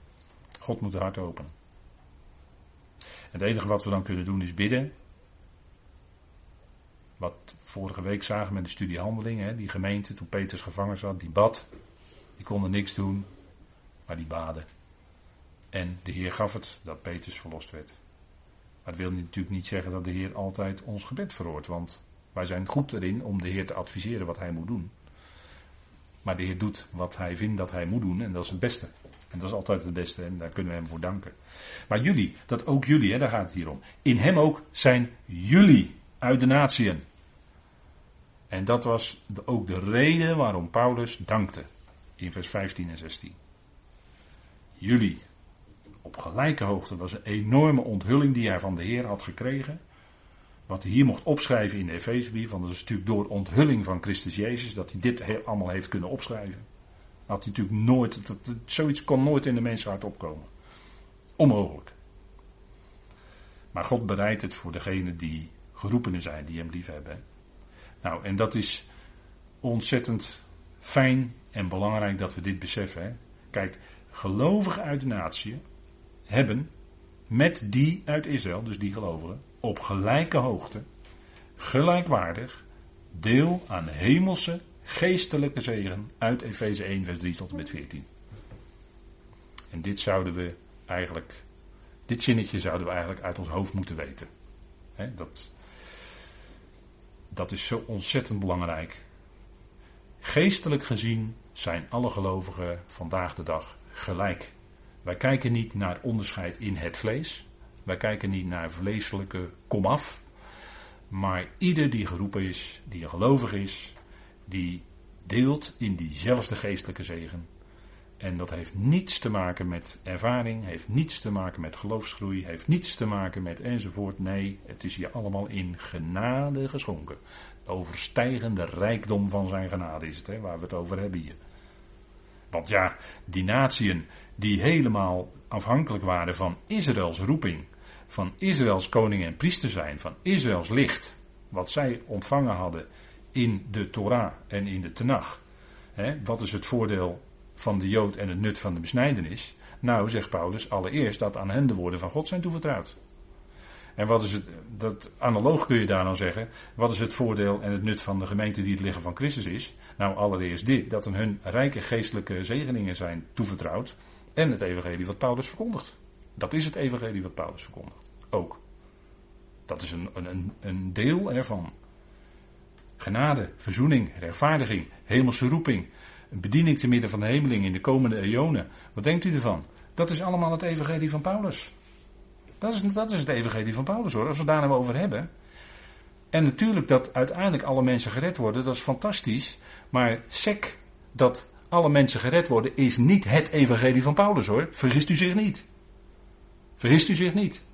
God moet het hart openen. Het enige wat we dan kunnen doen is bidden. Wat vorige week zagen met de studie Handelingen. Die gemeente, toen Peters gevangen zat, die bad. Die konden niks doen, maar die baden. En de Heer gaf het dat Peters verlost werd. Maar dat wil natuurlijk niet zeggen dat de Heer altijd ons gebed verhoort. Want wij zijn goed erin om de Heer te adviseren wat hij moet doen. Maar de Heer doet wat hij vindt dat hij moet doen en dat is het beste. En dat is altijd het beste en daar kunnen we hem voor danken. Maar jullie, dat ook jullie, hè, daar gaat het hier om. In hem ook zijn jullie uit de natieën. En dat was ook de reden waarom Paulus dankte. In vers 15 en 16. Jullie, op gelijke hoogte. was een enorme onthulling die hij van de Heer had gekregen. Wat hij hier mocht opschrijven in de Efezebrief, want dat is natuurlijk door onthulling van Christus Jezus dat hij dit allemaal heeft kunnen opschrijven. Had hij natuurlijk nooit, dat, zoiets kon nooit in de mensenhart opkomen. Onmogelijk. Maar God bereidt het voor degenen die geroepenen zijn, die hem lief hebben. Nou, en dat is ontzettend fijn en belangrijk dat we dit beseffen. Kijk, gelovigen uit de natie, hebben met die uit Israël, dus die gelovigen, op gelijke hoogte, gelijkwaardig, deel aan hemelse geestelijke zegen uit Efeze 1, vers 3 tot en met 14. En dit zouden we eigenlijk, dit zinnetje zouden we eigenlijk uit ons hoofd moeten weten. dat, dat is zo ontzettend belangrijk. Geestelijk gezien zijn alle gelovigen vandaag de dag gelijk wij kijken niet naar onderscheid in het vlees. Wij kijken niet naar vleeselijke komaf. Maar ieder die geroepen is, die gelovig is, die deelt in diezelfde geestelijke zegen. En dat heeft niets te maken met ervaring, heeft niets te maken met geloofsgroei, heeft niets te maken met enzovoort. Nee, het is hier allemaal in genade geschonken. Overstijgende rijkdom van zijn genade is het, hè, waar we het over hebben hier. Want ja, die natieën die helemaal afhankelijk waren van Israëls roeping, van Israëls koning en priester zijn, van Israëls licht, wat zij ontvangen hadden in de Torah en in de Tenach. wat is het voordeel van de Jood en het nut van de besnijdenis? Nou, zegt Paulus, allereerst dat aan hen de woorden van God zijn toevertrouwd. En wat is het, dat analoog kun je daar nou zeggen, wat is het voordeel en het nut van de gemeente die het liggen van Christus is? Nou, allereerst dit, dat aan hun rijke geestelijke zegeningen zijn toevertrouwd en het evangelie wat Paulus verkondigt. Dat is het evangelie wat Paulus verkondigt. Ook. Dat is een, een, een deel ervan. Genade, verzoening, rechtvaardiging, hemelse roeping, een bediening te midden van de hemeling in de komende eonen. Wat denkt u ervan? Dat is allemaal het evangelie van Paulus. Dat is, dat is het evangelie van Paulus hoor, als we daar nou over hebben. En natuurlijk dat uiteindelijk alle mensen gered worden, dat is fantastisch. Maar sec dat alle mensen gered worden is niet het evangelie van Paulus hoor. Vergist u zich niet. Vergist u zich niet.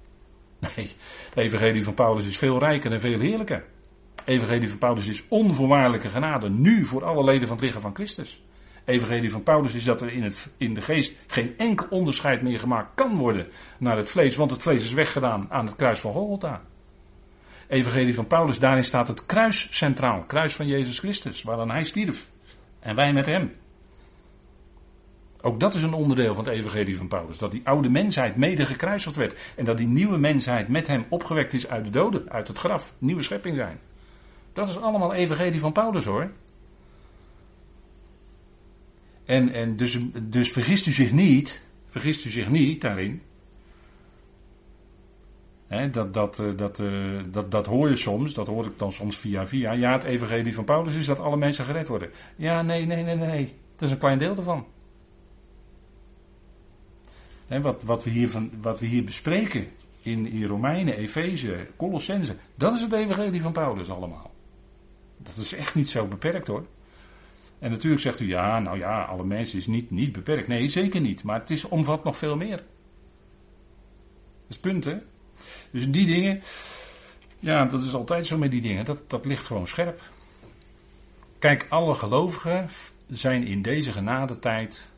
Nee, het evangelie van Paulus is veel rijker en veel heerlijker. Het evangelie van Paulus is onvoorwaardelijke genade nu voor alle leden van het lichaam van Christus evangelie van Paulus is dat er in, het, in de geest geen enkel onderscheid meer gemaakt kan worden naar het vlees, want het vlees is weggedaan aan het kruis van Golgotha. Evangelie van Paulus, daarin staat het kruis centraal, kruis van Jezus Christus, waaraan hij stierf. En wij met hem. Ook dat is een onderdeel van het evangelie van Paulus. Dat die oude mensheid mede gekruisigd werd. En dat die nieuwe mensheid met hem opgewekt is uit de doden, uit het graf. Nieuwe schepping zijn. Dat is allemaal evangelie van Paulus hoor. En, en dus, dus vergist u zich niet, vergist u zich niet daarin. dat, dat, eh, dat, eh, dat, dat hoor je soms, dat hoor ik dan soms via via. Ja, het evangelie van Paulus is dat alle mensen gered worden. Ja, nee, nee, nee, nee. Dat is een klein deel ervan. He, wat, wat, we hier van, wat we hier bespreken in, in Romeinen, Efeze, Colossense, dat is het evangelie van Paulus allemaal. Dat is echt niet zo beperkt hoor. En natuurlijk zegt u, ja, nou ja, alle mensen is niet, niet beperkt. Nee, zeker niet. Maar het is, omvat nog veel meer. Dat is het punt, hè? Dus die dingen, ja, dat is altijd zo met die dingen. Dat, dat ligt gewoon scherp. Kijk, alle gelovigen zijn in deze genadetijd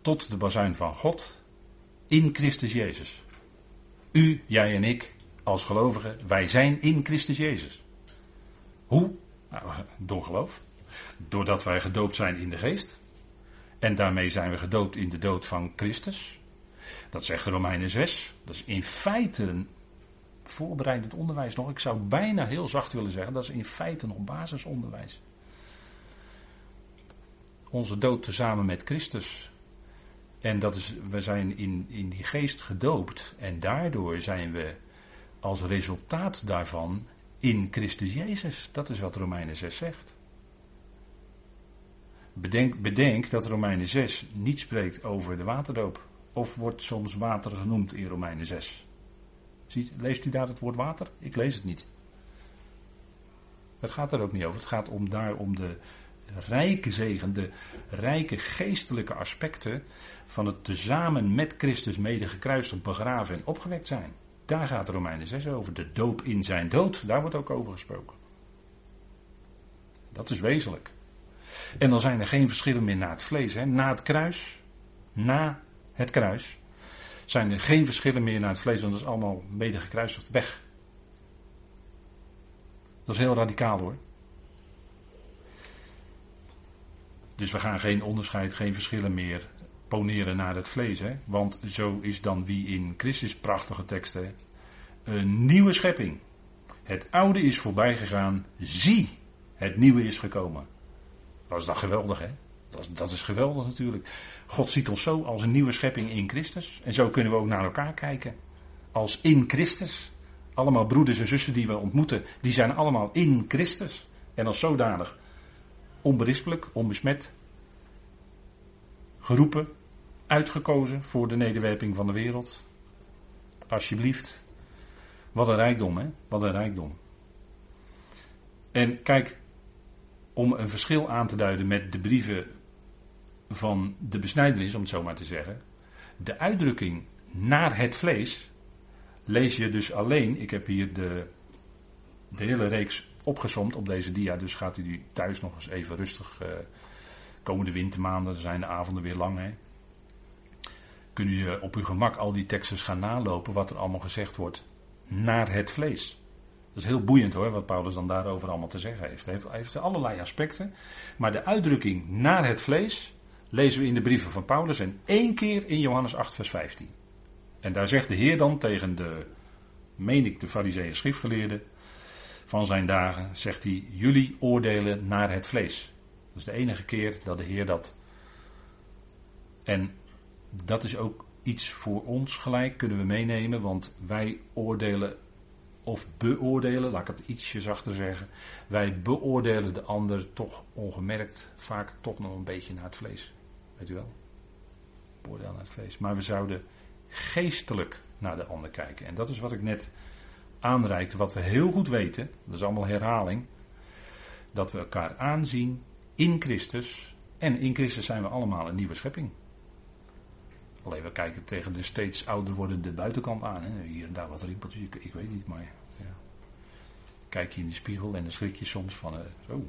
tot de bazuin van God in Christus Jezus. U, jij en ik, als gelovigen, wij zijn in Christus Jezus. Hoe? Nou, door geloof. Doordat wij gedoopt zijn in de geest. En daarmee zijn we gedoopt in de dood van Christus. Dat zegt Romeinen 6. Dat is in feite een voorbereidend onderwijs nog. Ik zou bijna heel zacht willen zeggen, dat is in feite nog basisonderwijs. Onze dood tezamen met Christus. En dat is, we zijn in, in die geest gedoopt. En daardoor zijn we als resultaat daarvan in Christus Jezus. Dat is wat Romeinen 6 zegt. Bedenk, bedenk dat Romeinen 6 niet spreekt over de waterdoop. Of wordt soms water genoemd in Romeinen 6. Ziet, leest u daar het woord water? Ik lees het niet. Het gaat er ook niet over. Het gaat om daar om de rijke zegen, de rijke geestelijke aspecten van het tezamen met Christus mede gekruist, begraven en opgewekt zijn. Daar gaat Romeinen 6 over. De doop in zijn dood, daar wordt ook over gesproken. Dat is wezenlijk. En dan zijn er geen verschillen meer na het vlees. Hè. Na het kruis, na het kruis, zijn er geen verschillen meer naar het vlees, want dat is allemaal mede gekruisigd weg. Dat is heel radicaal hoor. Dus we gaan geen onderscheid, geen verschillen meer poneren naar het vlees. Hè? Want zo is dan wie in Christus, prachtige teksten, een nieuwe schepping. Het oude is voorbij gegaan, zie, het nieuwe is gekomen. Dat is dan geweldig, hè? Dat is, dat is geweldig natuurlijk. God ziet ons zo als een nieuwe schepping in Christus. En zo kunnen we ook naar elkaar kijken. Als in Christus. Allemaal broeders en zussen die we ontmoeten, die zijn allemaal in Christus. En als zodanig onberispelijk, onbesmet, geroepen, uitgekozen voor de nederwerping van de wereld. Alsjeblieft. Wat een rijkdom, hè? Wat een rijkdom. En kijk, om een verschil aan te duiden met de brieven van de besnijdenis, om het zo maar te zeggen. De uitdrukking naar het vlees lees je dus alleen. Ik heb hier de, de hele reeks opgezomd op deze dia, dus gaat u die thuis nog eens even rustig uh, Komende wintermaanden zijn de avonden weer lang. Hè? Kun je op uw gemak al die teksten gaan nalopen wat er allemaal gezegd wordt naar het vlees. Dat is heel boeiend hoor, wat Paulus dan daarover allemaal te zeggen heeft. Hij heeft allerlei aspecten. Maar de uitdrukking naar het vlees lezen we in de brieven van Paulus en één keer in Johannes 8, vers 15. En daar zegt de Heer dan tegen de, meen ik, de fariseeën schriftgeleerden van zijn dagen, zegt hij, jullie oordelen naar het vlees. Dat is de enige keer dat de Heer dat. En dat is ook iets voor ons gelijk, kunnen we meenemen, want wij oordelen of beoordelen, laat ik het ietsje zachter zeggen. Wij beoordelen de ander toch ongemerkt vaak toch nog een beetje naar het vlees. Weet u wel? Beoordelen naar het vlees. Maar we zouden geestelijk naar de ander kijken. En dat is wat ik net aanreikte, wat we heel goed weten. Dat is allemaal herhaling. Dat we elkaar aanzien in Christus. En in Christus zijn we allemaal een nieuwe schepping. Alleen we kijken tegen de steeds ouder wordende buitenkant aan. Hè. Hier en daar wat rimpeltjes, ik, weet niet, maar ja. kijk je in de spiegel en dan schrik je soms van, uh, zo,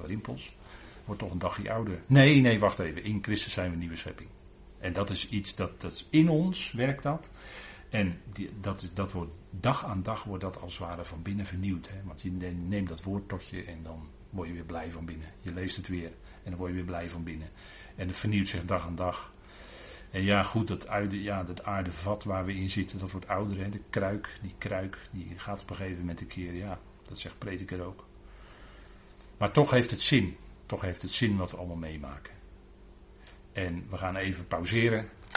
rimpels. Wordt toch een dagje ouder. Nee, nee, wacht even. In Christus zijn we nieuwe schepping. En dat is iets dat, dat in ons werkt dat. En die, dat, dat wordt dag aan dag wordt dat als het ware van binnen vernieuwd. Hè? Want je neemt dat woord tot je en dan word je weer blij van binnen. Je leest het weer en dan word je weer blij van binnen. En het vernieuwt zich dag aan dag. En ja, goed, dat, aarde, ja, dat aardevat waar we in zitten, dat wordt ouder. Hè? De kruik, die kruik, die gaat op een gegeven moment een keer, ja, dat zegt prediker ook. Maar toch heeft het zin. Toch heeft het zin wat we allemaal meemaken. En we gaan even pauzeren